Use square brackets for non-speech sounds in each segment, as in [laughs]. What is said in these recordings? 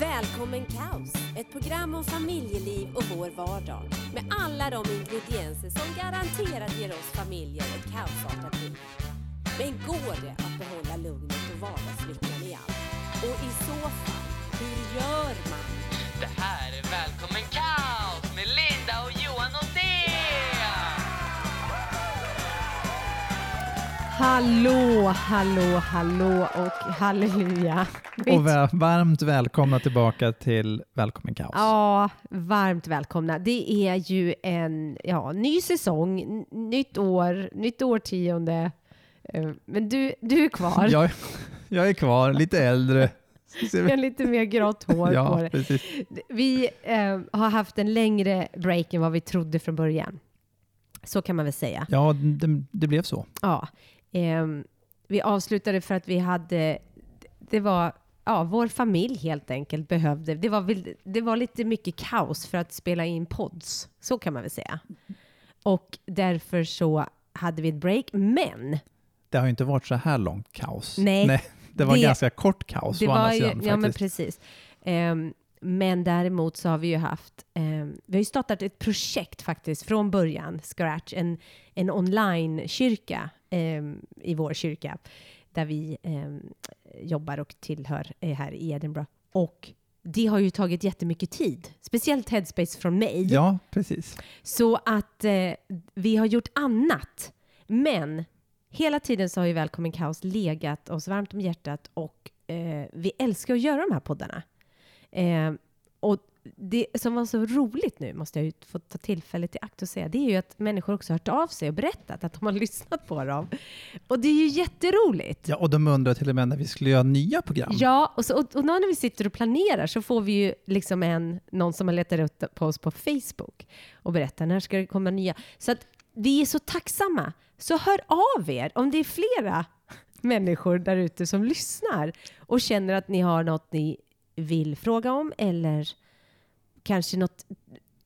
Välkommen Kaos! Ett program om familjeliv och vår vardag. Med alla de ingredienser som garanterat ger oss familjer ett kaosartat liv. Men går det att behålla lugnet och vardagslyckan i allt? Och i så fall, hur gör man? Det här är Välkommen Kaos Hallå, hallå, hallå och halleluja. Och varmt välkomna tillbaka till Välkommen Kaos. Ja, varmt välkomna. Det är ju en ja, ny säsong, nytt år, nytt årtionde. Eh, Men du, du är kvar. Jag, jag är kvar, lite äldre. [laughs] Med lite mer grått hår på Ja, dig. precis. Vi eh, har haft en längre break än vad vi trodde från början. Så kan man väl säga. Ja, det, det blev så. Ja, ehm, vi avslutade för att vi hade, det var, ja, vår familj helt enkelt behövde, det var, det var lite mycket kaos för att spela in pods, så kan man väl säga. Och därför så hade vi ett break, men Det har ju inte varit så här långt kaos. Nej, det var det- ganska kort kaos det å andra ju, sidan. ja men precis. Ehm, men däremot så har vi ju haft, ehm, vi har ju startat ett projekt faktiskt från början, Scratch, en, en online-kyrka ehm, i vår kyrka, där vi ehm, jobbar och tillhör eh, här i Edinburgh. Och det har ju tagit jättemycket tid, speciellt Headspace från mig. Ja, precis. Så att eh, vi har gjort annat. Men hela tiden så har ju Välkommen Kaos legat oss varmt om hjärtat och eh, vi älskar att göra de här poddarna. Eh, och det som var så roligt nu, måste jag ju få ta tillfället i akt och säga, det är ju att människor också hört av sig och berättat att de har [laughs] lyssnat på dem. Och det är ju jätteroligt. Ja, och de undrar till och med när vi skulle göra nya program. Ja, och, så, och, och när vi sitter och planerar så får vi ju liksom en, någon som har letat upp på oss på Facebook och berättar när ska det komma nya. Så att vi är så tacksamma. Så hör av er om det är flera [laughs] människor där ute som lyssnar och känner att ni har något ni vill fråga om eller kanske något,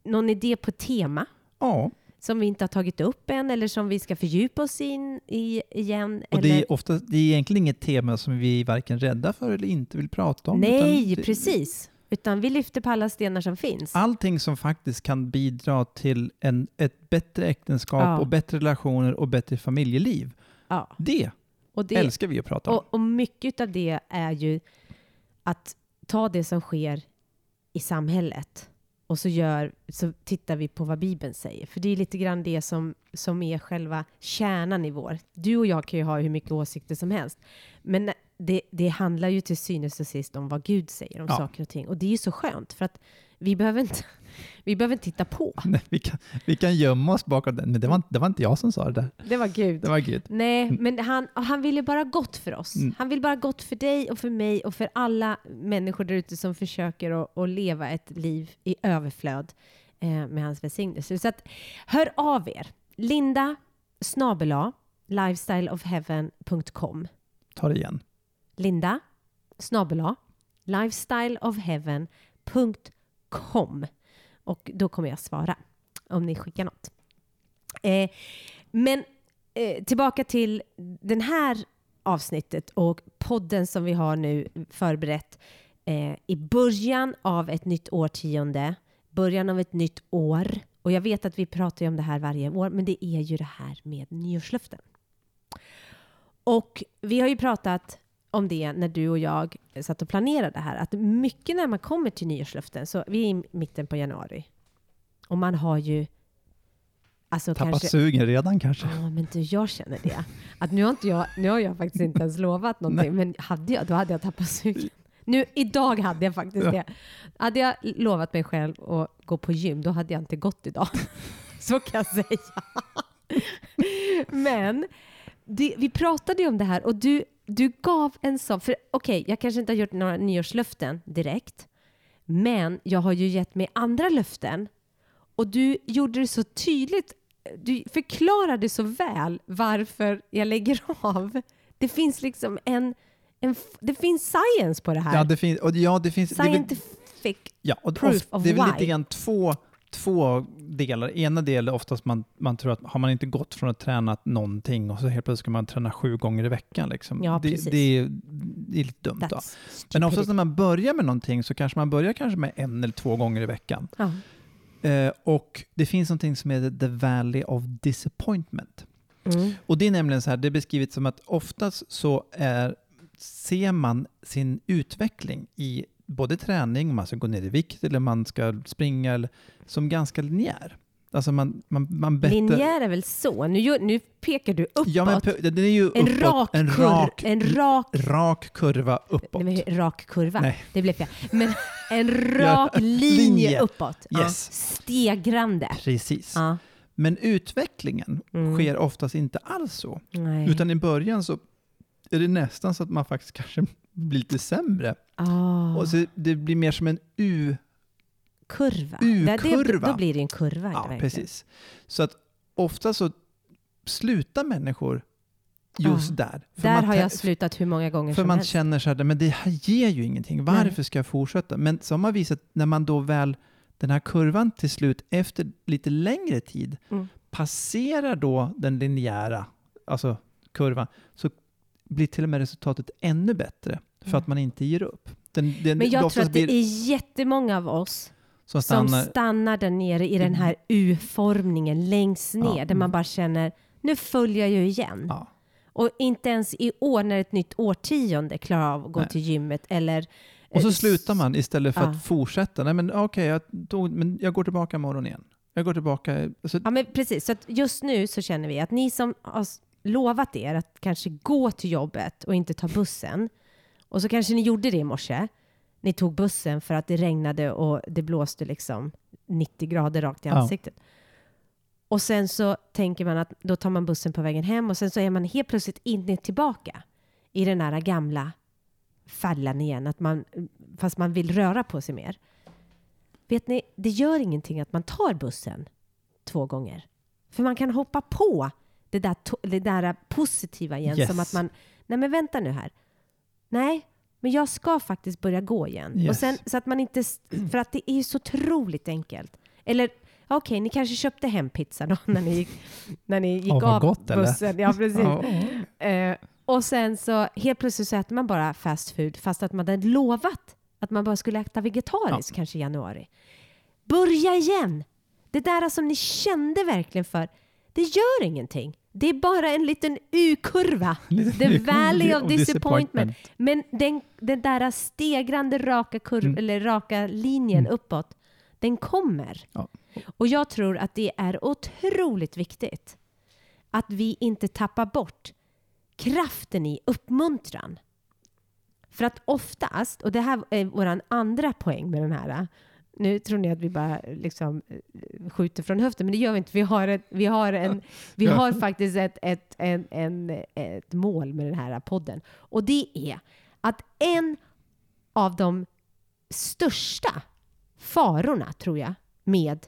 någon idé på tema Ja, som vi inte har tagit upp än eller som vi ska fördjupa oss in i igen. och eller... det är, ofta, det är egentligen inget tema som vi är varken rädda för eller inte vill prata om. Nej, utan det- precis. Utan vi lyfter på alla stenar som finns. Allting som faktiskt kan bidra till en, ett bättre äktenskap Ja. och bättre relationer och bättre familjeliv. Ja. Det, Och, det, älskar vi att prata om. och, och mycket av det är ju att ta det som sker i samhället och så, gör, så tittar vi på vad Bibeln säger. För det är lite grann det som, som är själva kärnan i vår. Du och jag kan ju ha hur mycket åsikter som helst. Men det, det handlar ju till synes och sist om vad Gud säger om Ja. saker och ting. Och det är ju så skönt för att vi behöver inte, vi behöver inte titta på. Nej, vi, kan, vi kan gömma oss bakom den, men det var, inte- det var inte jag som sa det där. Det var Gud. Det var Gud. Nej, men han, han vill ju bara gott för oss. Mm. Han vill bara gott för dig och för mig och för alla människor där ute som försöker att, att leva ett liv i överflöd eh, med hans välsignelse. Så att, hör av er. Linda snabela lifestyleofheaven.com Ta det igen. Linda snabela lifestyleofheaven.com och då kommer jag svara om ni skickar något. Eh, men eh, tillbaka till den här avsnittet och podden som vi har nu förberett eh, i början av ett nytt årtionde, början av ett nytt år. Och jag vet att vi pratar ju om det här varje år, men det är ju det här med nyårslöften. Och vi har ju pratat om det när du och jag satt och planerade det här, att mycket när man kommer till nyårslöften, så vi är i mitten på januari, och man har ju alltså Tappat kanske sugen redan kanske. Ja, men du, jag känner det. Att nu har, inte jag, nu har jag faktiskt inte ens lovat någonting, men hade jag, då hade jag tappat sugen. Nu, idag hade jag faktiskt Ja. det. Hade jag lovat mig själv att gå på gym, då hade jag inte gått idag. [laughs] Så kan jag säga. [laughs] Men det, vi pratade ju om det här och du, du gav en sån, för okej, jag kanske inte har gjort några nyårslöften direkt, men jag har ju gett mig andra löften och du gjorde det så tydligt, du förklarade så väl varför jag lägger [laughs] av. Det finns liksom en, en det finns science på det här. Ja, det finns, och ja, det finns, det är väl- Scientific ja, och proof of det är väl why. lite grann två, två delar. Ena delen är oftast man, man tror att har man inte gått från att träna någonting och så helt plötsligt ska man träna sju gånger i veckan. Liksom. Ja, det, det, är, det är lite dumt. Då. Men oftast när man börjar med någonting så kanske man börjar kanske med en eller två gånger i veckan. Ja. Eh, och det finns någonting som heter the valley of disappointment. Mm. Och det är nämligen så här, det är beskrivet som att oftast så är, ser man sin utveckling i både träning, man ska gå ner i vikt eller man ska springa, eller, som ganska linjär. Alltså man, man, man bettar... Linjär är väl så? Nu, nu pekar du uppåt. Ja, men den är ju en, uppåt, rak en rak, en rak, rak kurva uppåt. nej, rak kurva. Nej. Det blev fel. Men [laughs] en rak [laughs] linje, linje. uppåt. Yes. Stegrande. Precis. Ja. Men utvecklingen Mm. sker oftast inte alls så. Nej. Utan i början så är det nästan så att man faktiskt kanske blir lite sämre. Ah. Och så det blir mer som en U. kurva. U-kurva. Då blir det en kurva. Ja, verkligen. precis. Så att ofta så slutar människor just Ja. där. För Där man har jag slutat hur många gånger För som man helst. känner så här, men det här ger ju ingenting. Varför ska jag fortsätta? Men så har visat, när man då väl, den här kurvan till slut, efter lite längre tid, Mm. passerar då den linjära, alltså kurvan, så blir till och med resultatet ännu bättre. För Mm. att man inte ger upp. Den, den, Men jag tror att det är jättemånga av oss som som stannar, stannar där nere i den här U-formningen längst ner, Ja. där man bara känner, nu följer jag ju igen. ja, Och inte ens i år, när ett nytt årtionde klarar av att gå Nej. till gymmet, eller... och så eh, slutar man istället för Ja. att fortsätta. Nej men okej, jag, tog- men jag går tillbaka imorgon igen. Jag går tillbaka. Alltså, Ja, men precis. Så just nu så känner vi att ni som har lovat er att kanske gå till jobbet och inte ta bussen, och så kanske ni gjorde det i morse. Ni tog bussen för att det regnade och det blåste liksom 90 grader rakt i Ja. ansiktet. Och sen så tänker man att då tar man bussen på vägen hem och sen så är man helt plötsligt inne tillbaka i den här gamla fällan igen, att man, fast man vill röra på sig mer. Vet ni, det gör ingenting att man tar bussen två gånger. För man kan hoppa på det där, det där positiva igen, Yes. som att man, nej men vänta nu här. Nej, men jag ska faktiskt börja gå igen. Och Yes. sen, så att man inte, för att det är så otroligt enkelt. Eller okej, ni kanske köpte hem pizza då [laughs] när ni gick, när ni gick Ja, vad av gott, eller? bussen. Ja, precis. ja. Eh, och sen så helt plötsligt så äter man bara fast food fast att man hade lovat att man bara skulle äta vegetariskt kanske i januari. Börja igen! Det där som ni kände verkligen för, det gör ingenting. Det är bara en liten U-kurva. [laughs] The valley of disappointment. Men den, den där stegrande raka, kurv, Mm. eller raka linjen uppåt, den kommer. Ja. Och jag tror att det är otroligt viktigt att vi inte tappar bort kraften i uppmuntran. För att oftast, och det här är vår andra poäng med den här, nu tror ni att vi bara liksom skjuter från höften, men det gör vi inte. Vi har, ett, vi har, en, vi har faktiskt ett, ett, en, en, ett mål med den här podden. Och det är att en av de största farorna, tror jag, med,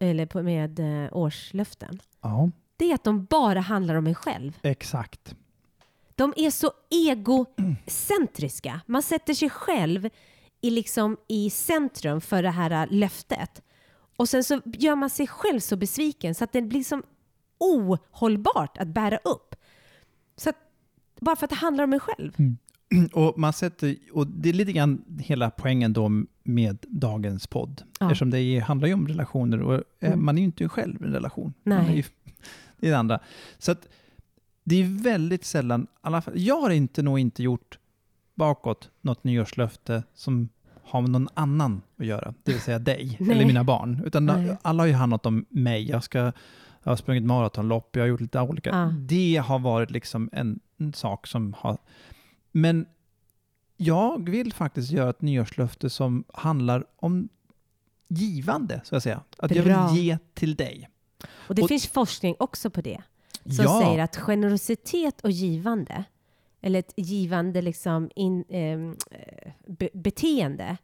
eller med eh, årslöften, ja, det är att de bara handlar om en själv. exakt. De är så egocentriska. Man sätter sig själv i, liksom, i centrum för det här löftet. Och sen så gör man sig själv så besviken så att det blir som ohållbart att bära upp. Så att, bara för att det handlar om en själv. [clears throat] Och, man sätter, och det är lite grann hela poängen då med dagens podd. Ja. Eftersom det handlar ju om relationer och eh, Mm. man är ju inte själv i en relation. Nej. Ju, [laughs] det är det andra. Så att det är väldigt sällan, alla jag har inte nog inte gjort bakåt något nyårslöfte som har med någon annan att göra, det vill säga dig [laughs] eller mina barn. Utan Nej. alla har ju handlat om mig. Jag, ska, jag har sprungit maratonlopp, jag har gjort lite olika. Ja. Det har varit liksom en, en sak som har... Men jag vill faktiskt göra ett nyårslöfte som handlar om givande, så att säga. Att jag Bra. vill ge till dig. Och det Och- finns forskning också på det. Som ja, säger att generositet och givande, eller ett givande liksom in, ehm, eh, be, beteende,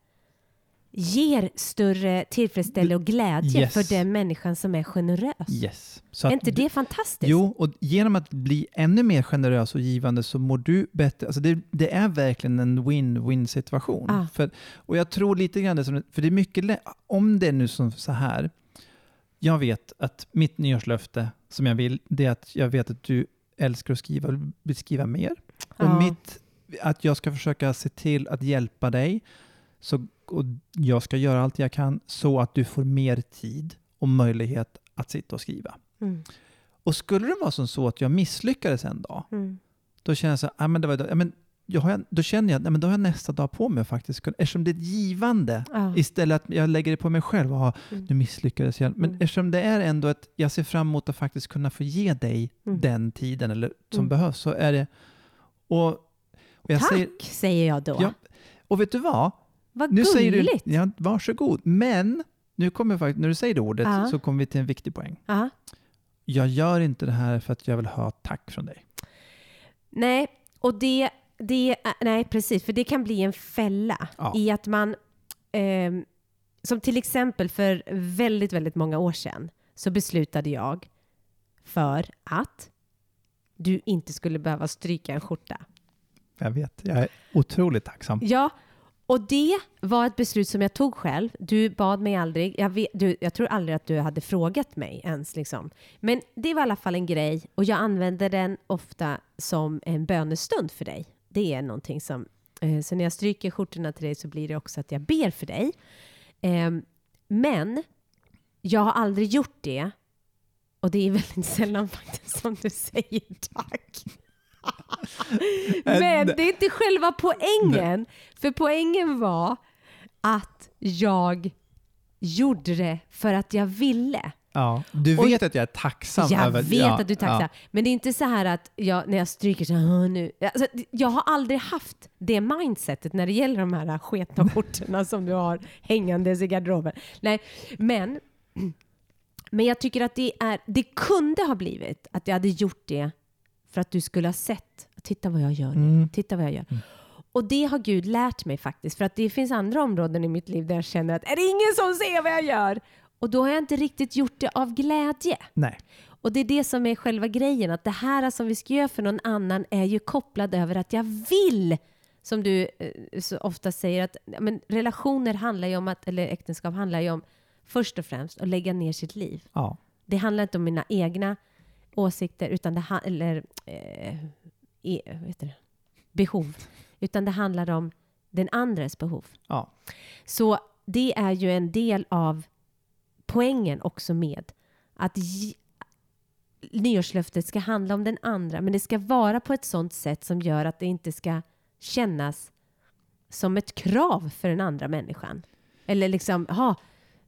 ger större tillfredsställelse och glädje Yes. för den människan som är generös. Yes. Så Är inte det fantastiskt? Jo, och genom att bli ännu mer generös och givande så mår du bättre. Alltså det, det är verkligen en win-win situation. Ah. För, och jag tror lite grann det som, för det är mycket om det är nu som så här, jag vet att mitt nyårslöfte som jag vill, det är att jag vet att du älskar att skriva och vill skriva mer. Och Ja. mitt, att jag ska försöka se till att hjälpa dig, så, och jag ska göra allt jag kan så att du får mer tid och möjlighet att sitta och skriva. Mm. Och skulle det vara som så att jag misslyckades en dag, Mm. då känner jag så här, ah, men det var, ja, men, jag har, då känner jag att då har jag nästa dag på mig faktiskt eftersom det är ett givande, Ja. istället att jag lägger det på mig själv, ah, Mm. nu misslyckades jag. Men Mm. eftersom det är ändå att jag ser fram emot att faktiskt kunna få ge dig Mm. den tiden eller, som Mm. behövs, så är det... Och, och jag Tack, säger, säger, jag då. Ja, och vet du vad? Vad Nu säger gulligt. du, ja, varsågod. Men nu kommer faktiskt, när du säger det ordet Ja. så kommer vi till en viktig poäng. Ja. Jag gör inte det här för att jag vill ha tack från dig. Nej, och det, det, nej precis, för det kan bli en fälla Ja. i att man, ehm, som till exempel för väldigt, väldigt många år sedan så beslutade jag för att du inte skulle behöva stryka en skjorta. Jag vet, jag är otroligt tacksam. Ja, och det var ett beslut som jag tog själv. Du bad mig aldrig. Jag, vet, du, jag tror aldrig att du hade frågat mig ens. Liksom. Men det var i alla fall en grej och jag använder den ofta som en bönestund för dig. Det är någonting som... Eh, så när jag stryker skjortorna till dig så blir det också att jag ber för dig. Ehm, men jag har aldrig gjort det. Och det är väldigt sällan faktiskt som du säger tack. Men det är inte själva poängen. För poängen var att jag gjorde det för att jag ville. Ja, du Och- vet att jag är tacksam Jag över... vet ja, att du är tacksam. Men det är inte så här att jag, när jag stryker så här, "Åh, nu. Alltså, jag har aldrig haft det mindsetet när det gäller de här sketna [laughs] skjortorna som du har hängandes i garderoben. Nej, men, men jag tycker att det, är, det kunde ha blivit att jag hade gjort det för att du skulle ha sett. Titta vad jag gör nu. Mm. Titta vad jag gör. Och det har Gud lärt mig faktiskt. För att det finns andra områden i mitt liv där jag känner att är det ingen som ser vad jag gör? Och då har jag inte riktigt gjort det av glädje. Nej. Och det är det som är själva grejen, att det här som vi ska göra för någon annan är ju kopplad över att jag vill. Som du eh, så ofta säger, att men relationer handlar ju om att, eller äktenskap handlar ju om först och främst att lägga ner sitt liv. Ja. Det handlar inte om mina egna åsikter, utan det eller eh, e, heter det? behov, utan det handlar om den andres behov. ja. Så det är ju en del av poängen också med att nyårslöftet ska handla om den andra, men det ska vara på ett sånt sätt som gör att det inte ska kännas som ett krav för den andra människan. Eller liksom, ha,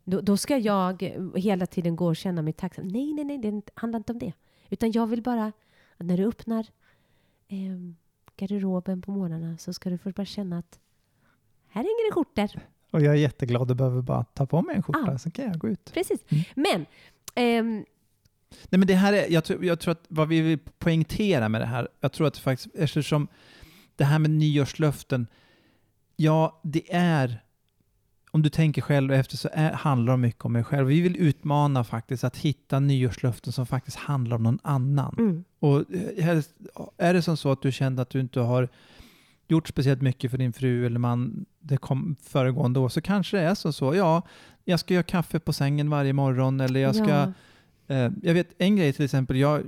då, då ska jag hela tiden gå och känna mig tacksam. Nej, nej, nej, det handlar inte om det. Utan jag vill bara att när du öppnar eh, garderoben på morgnarna så ska du först bara känna att här hänger det skjortor. Och jag är jätteglad och behöver bara ta på mig en skjorta, Ja. så kan jag gå ut. Precis. Mm. Men, ehm, Nej, men det här är, jag, tror, jag tror att vad vi vill poängtera med det här, jag tror att faktiskt, eftersom det här med nyårslöften, ja, det är, om du tänker själv efter så är, handlar det mycket om mig själv. Vi vill utmana faktiskt att hitta nyårslöften som faktiskt handlar om någon annan. mm, Och eh, är det som så att du kände att du inte har gjort speciellt mycket för din fru eller man det kom föregående år, så kanske det är så, så ja, jag ska göra kaffe på sängen varje morgon eller jag ska ja, Eh, jag vet en grej till exempel, jag,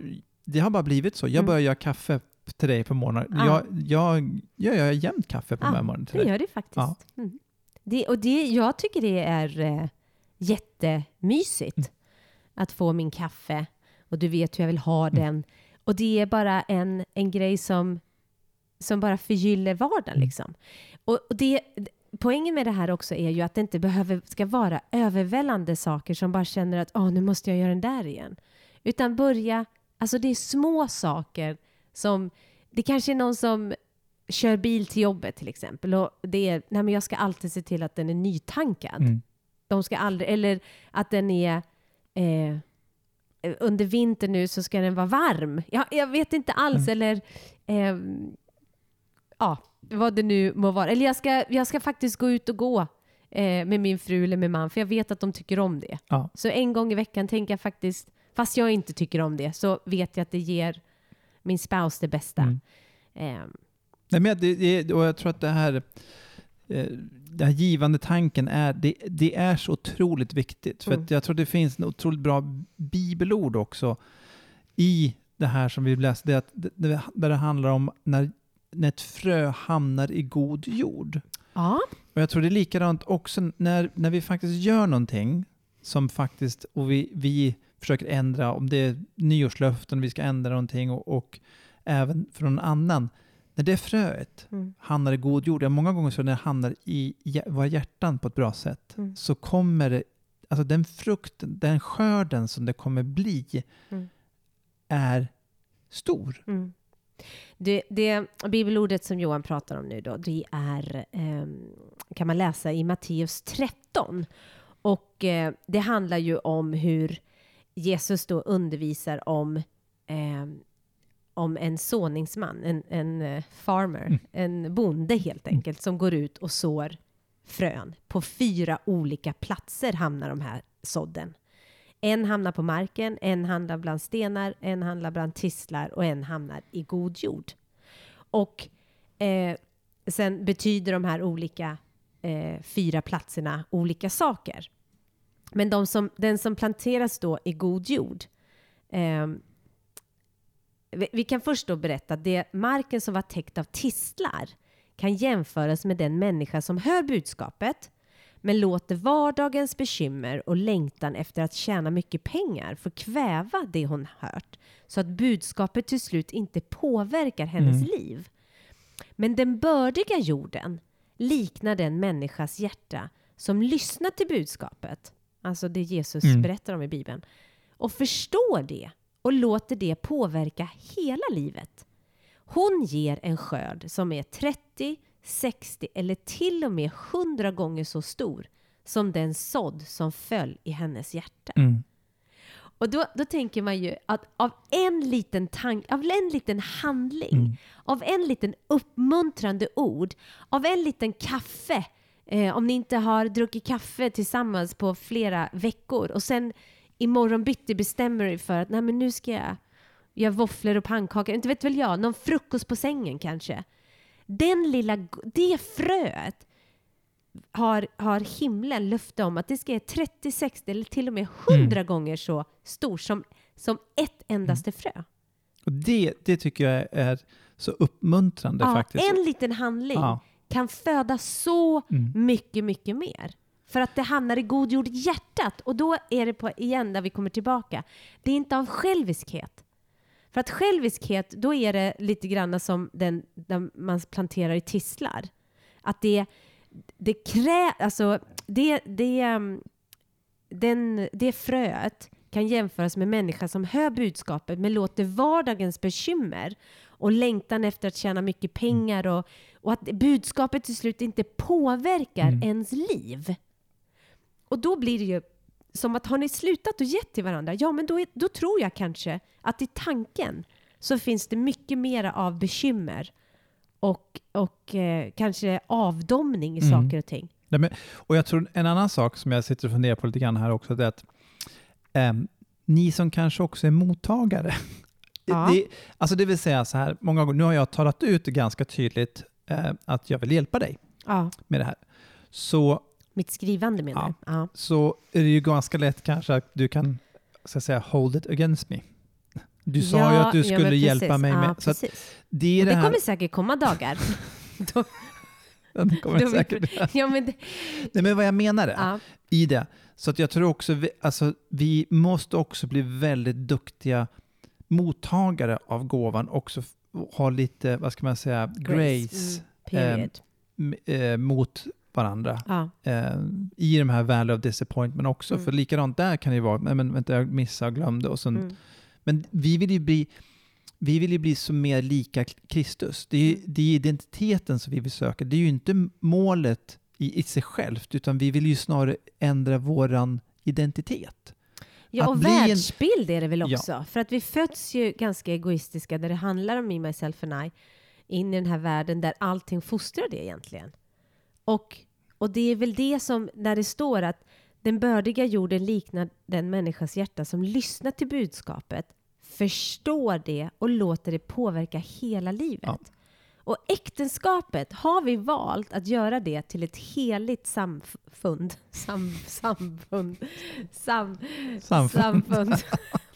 det har bara blivit så. Jag Mm. börjar göra kaffe till dig på morgonen. Ah. Jag, jag, jag gör jämt kaffe på Ah, morgonen till det dig. gör det faktiskt. Ja. Mm. Det, och det, jag tycker det är eh, jättemysigt Mm. att få min kaffe och du vet hur jag vill ha Mm. den. Och det är bara en, en grej som, som bara förgyller vardagen. Mm. Liksom. Och, och det, poängen med det här också är ju att det inte behöver, ska vara övervällande saker som bara känner att oh, nu måste jag göra den där igen. Utan börja, alltså det är små saker som, det kanske är någon som kör bil till jobbet till exempel och det är, nej men jag ska alltid se till att den är nytankad. Mm. De ska aldrig, eller att den är eh, under vintern nu så ska den vara varm. Jag, jag vet inte alls, eller ehm, ja, vad det nu må vara. Eller jag ska, jag ska faktiskt gå ut och gå eh, med min fru eller med man, för jag vet att de tycker om det. Ja. Så en gång i veckan tänker jag faktiskt, fast jag inte tycker om det, så vet jag att det ger min spouse det bästa. Mm. Eh, Nej, men det, det, och jag tror att det här, eh, den här givande tanken är, det, det är så otroligt viktigt. För Mm. jag tror det finns en otroligt bra bibelord också i det här som vi läste, det att, där det handlar om när, när ett frö hamnar i god jord. ja, Och jag tror det är likadant också när, när vi faktiskt gör någonting som faktiskt, och vi, vi försöker ändra, om det är nyårslöften, vi ska ändra någonting och, och även för någon annan. När det fröet Mm. hamnar i god jord, ja, många gånger så när det hamnar i våra hjärtan på ett bra sätt, Mm. så kommer det, alltså den frukten, den skörden som det kommer bli, Mm. är stor. Mm. Det, det bibelordet som Johan pratar om nu då, det är, ehm, kan man läsa i Matteus 13. Och eh, det handlar ju om hur Jesus då undervisar om, ehm, om en såningsman, en, en eh, farmer, Mm. en bonde helt enkelt, som går ut och sår frön. På fyra olika platser hamnar de här sådden. En hamnar på marken, en hamnar bland stenar, en hamnar bland tistlar och en hamnar i god jord. Och eh, sen betyder de här olika eh, fyra platserna olika saker. Men de som, den som planteras då i god jord eh, vi, vi kan först då berätta att det marken som var täckt av tistlar kan jämföras med den människa som hör budskapet men låter vardagens bekymmer och längtan efter att tjäna mycket pengar få kväva det hon hört så att budskapet till slut inte påverkar hennes Mm. liv. Men den bördiga jorden liknar den människas hjärta som lyssnar till budskapet, alltså det Jesus Mm. berättar om i Bibeln, och förstår det och låter det påverka hela livet. Hon ger en skörd som är 30, 60 eller till och med 100 gånger så stor som den sådd som föll i hennes hjärta. Mm. Och då, då tänker man ju att av en liten tank, av en liten handling, Mm. av en liten uppmuntrande ord, av en liten kaffe, eh, om ni inte har druckit kaffe tillsammans på flera veckor och sen imorgon bitti bestämmer er för att nej men nu ska jag göra våfflor och pannkakor, inte vet väl jag, någon frukost på sängen kanske. Den lilla, det fröet har, har himlen löfte om att det ska vara 30, 60 eller till och med 100 gånger så stor som, som ett endaste frö. Och det, det tycker jag är så uppmuntrande Ja, faktiskt. en liten handling Ja. kan föda så Mm. mycket, mycket mer. För att det hamnar i god jord i hjärtat. Och då är det på, igen där vi kommer tillbaka. Det är inte av själviskhet. För att själviskhet, då är det lite grann som den där man planterar i tistlar. Att det, det krä, alltså det, det, um, den, det fröet kan jämföras med människa som hör budskapet men låter vardagens bekymmer och längtan efter att tjäna mycket pengar och, och att budskapet till slut inte påverkar Mm. ens liv. Och då blir det ju som att har ni slutat och gett till varandra, ja men då, är, då tror jag kanske att i tanken så finns det mycket mera av bekymmer och, och eh, kanske avdomning i Mm. saker och ting. Nej, men, och jag tror en annan sak som jag sitter och funderar på lite grann här också, det är att ehm, ni som kanske också är mottagare, [laughs] Ja. det, alltså det vill säga så här, många gånger, nu har jag talat ut ganska tydligt eh, att jag vill hjälpa dig Ja, med det här. Så, mitt skrivande menar Ja. Ja. så är det ju ganska lätt kanske att du kan så att säga, hold it against me. Du sa ju Ja, att du skulle hjälpa mig med. Så det är det, det här. kommer säkert komma dagar. [laughs] då, det kommer [laughs] säkert. [laughs] ja, men det, Nej, men vad jag menar är, ja. i det. Så att jag tror också, vi, alltså, vi måste också bli väldigt duktiga mottagare av gåvan, också ha lite, vad ska man säga, grace, Mm, period. m- eh, mot varandra. ja. Eh, I de här valley of disappointment också, Mm. för likadant där kan det ju vara, men, men vänta, jag missade och glömde. Och sen, Mm. Men vi vill ju bli vi vill ju bli så mer lika Kristus. Det är, ju, Mm. det är identiteten som vi vill söka. Det är ju inte målet i, i sig självt, utan vi vill ju snarare ändra våran identitet. Ja, Att och bli en- världsbild är det väl Ja. också. För att vi föds ju ganska egoistiska där det handlar om me, myself and I in i den här världen där allting fostrar det egentligen. Och Och det är väl det som, när det står att den bördiga jorden liknar den människas hjärta som lyssnar till budskapet, förstår det och låter det påverka hela livet. Ja. Och äktenskapet har vi valt att göra det till ett heligt samfund. Sam, samfund. Sam, Samfund. samfund. [laughs]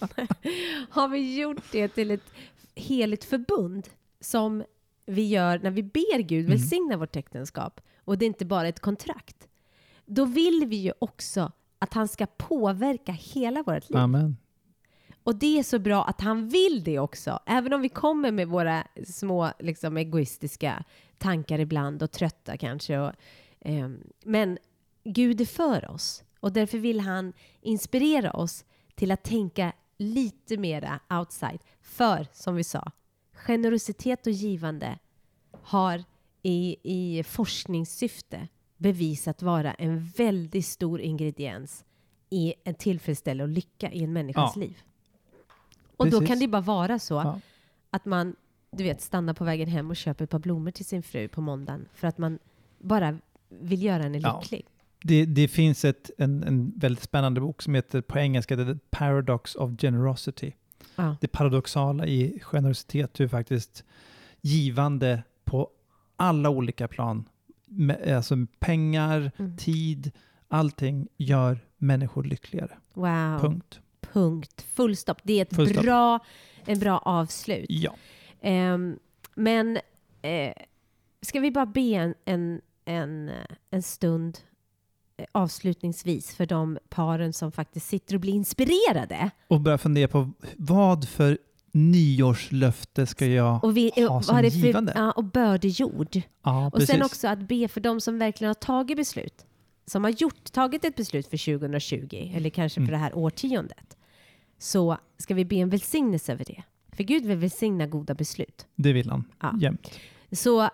[laughs] har vi gjort det till ett heligt förbund som vi gör när vi ber Gud Mm. välsigna vårt äktenskap. Och det är inte bara ett kontrakt. Då vill vi ju också att han ska påverka hela vårt liv. Amen. Och det är så bra att han vill det också. Även om vi kommer med våra små liksom, egoistiska tankar ibland och trötta kanske. Och, ehm, men Gud är för oss och därför vill han inspirera oss till att tänka lite mera outside. För, som vi sa, generositet och givande har i, i forskningssyfte bevisat vara en väldigt stor ingrediens i en tillfredsställelse och lycka i en människas Ja. liv. Och då Precis. kan det bara vara så Ja. att man du vet, stannar på vägen hem och köper ett par blommor till sin fru på måndagen för att man bara vill göra henne Ja. lycklig. Det, det finns ett, en, en väldigt spännande bok som heter på engelska The Paradox of Generosity. Ja. Det paradoxala i generositet, hur faktiskt givande på alla olika plan, alltså pengar, Mm. tid, allting gör människor lyckligare. Wow. Punkt. Punkt. Full stopp. Det är ett Full stopp. bra, en bra avslut. Ja. Ehm, men eh, ska vi bara be en, en, en, en stund eh, avslutningsvis för de paren som faktiskt sitter och blir inspirerade. Och börja fundera på vad för nyårslöfte ska jag Och, vi, ha vad som det för, givande? ja, och bördejord. Ja, Och precis. sen också att be för de som verkligen har tagit beslut. Som har gjort, tagit ett beslut för 2020 eller kanske Mm. för det här årtiondet. Så ska vi be en välsignelse över det. För Gud vill välsigna goda beslut. Det vill han Ja. jämt. Så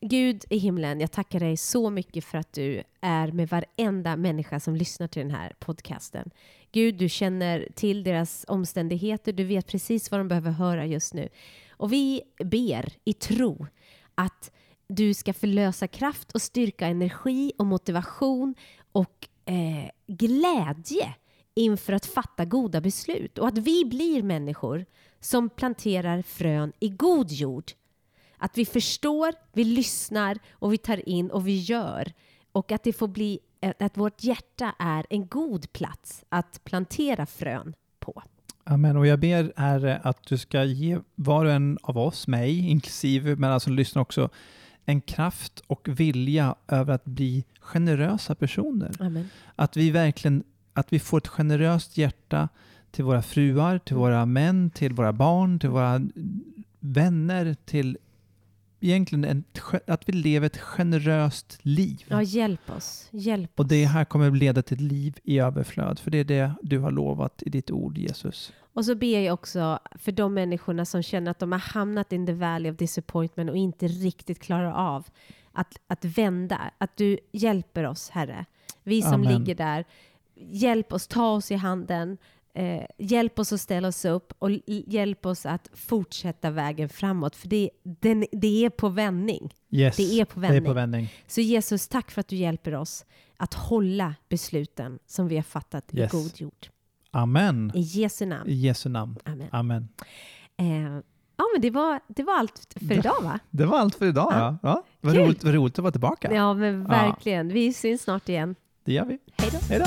Gud i himlen, jag tackar dig så mycket för att du är med varenda människa som lyssnar till den här podcasten. Gud, du känner till deras omständigheter, du vet precis vad de behöver höra just nu. Och vi ber i tro att du ska förlösa kraft och styrka, energi och motivation och eh, glädje inför att fatta goda beslut och att vi blir människor som planterar frön i god jord att vi förstår, vi lyssnar och vi tar in och vi gör. Och att det får bli att vårt hjärta är en god plats att plantera frön på. Amen. Och jag ber Herre att du ska ge var och en av oss, mig inklusive, men alltså lyssna också, en kraft och vilja över att bli generösa personer. Amen. Att vi verkligen, att vi får ett generöst hjärta till våra fruar, till våra män, till våra barn, till våra vänner, till egentligen en, att vi lever ett generöst liv. Ja, hjälp oss. Hjälp Och oss. det här kommer leda till ett liv i överflöd, för det är det du har lovat i ditt ord Jesus. Och så ber jag också för de människorna som känner att de har hamnat in the valley of disappointment och inte riktigt klarar av att, att vända. Att du hjälper oss, Herre. Vi som Amen. ligger där, hjälp oss, ta oss i handen. Eh, hjälp oss att ställa oss upp och hjälp oss att fortsätta vägen framåt. För det, den, det är på vändning. Yes, Det är på Det är på vändning. vändning. Så Jesus, tack för att du hjälper oss att hålla besluten som vi har fattat Yes. i god jord. Amen. I Jesu namn. I Jesu namn. Amen. Amen. Eh, ja, men det var, det var allt för idag va? Det var allt för idag. Ja. Ja. Ja. Vad, roligt, vad roligt att vara tillbaka. Ja, men verkligen. Vi syns snart igen. Det gör vi. Hej då.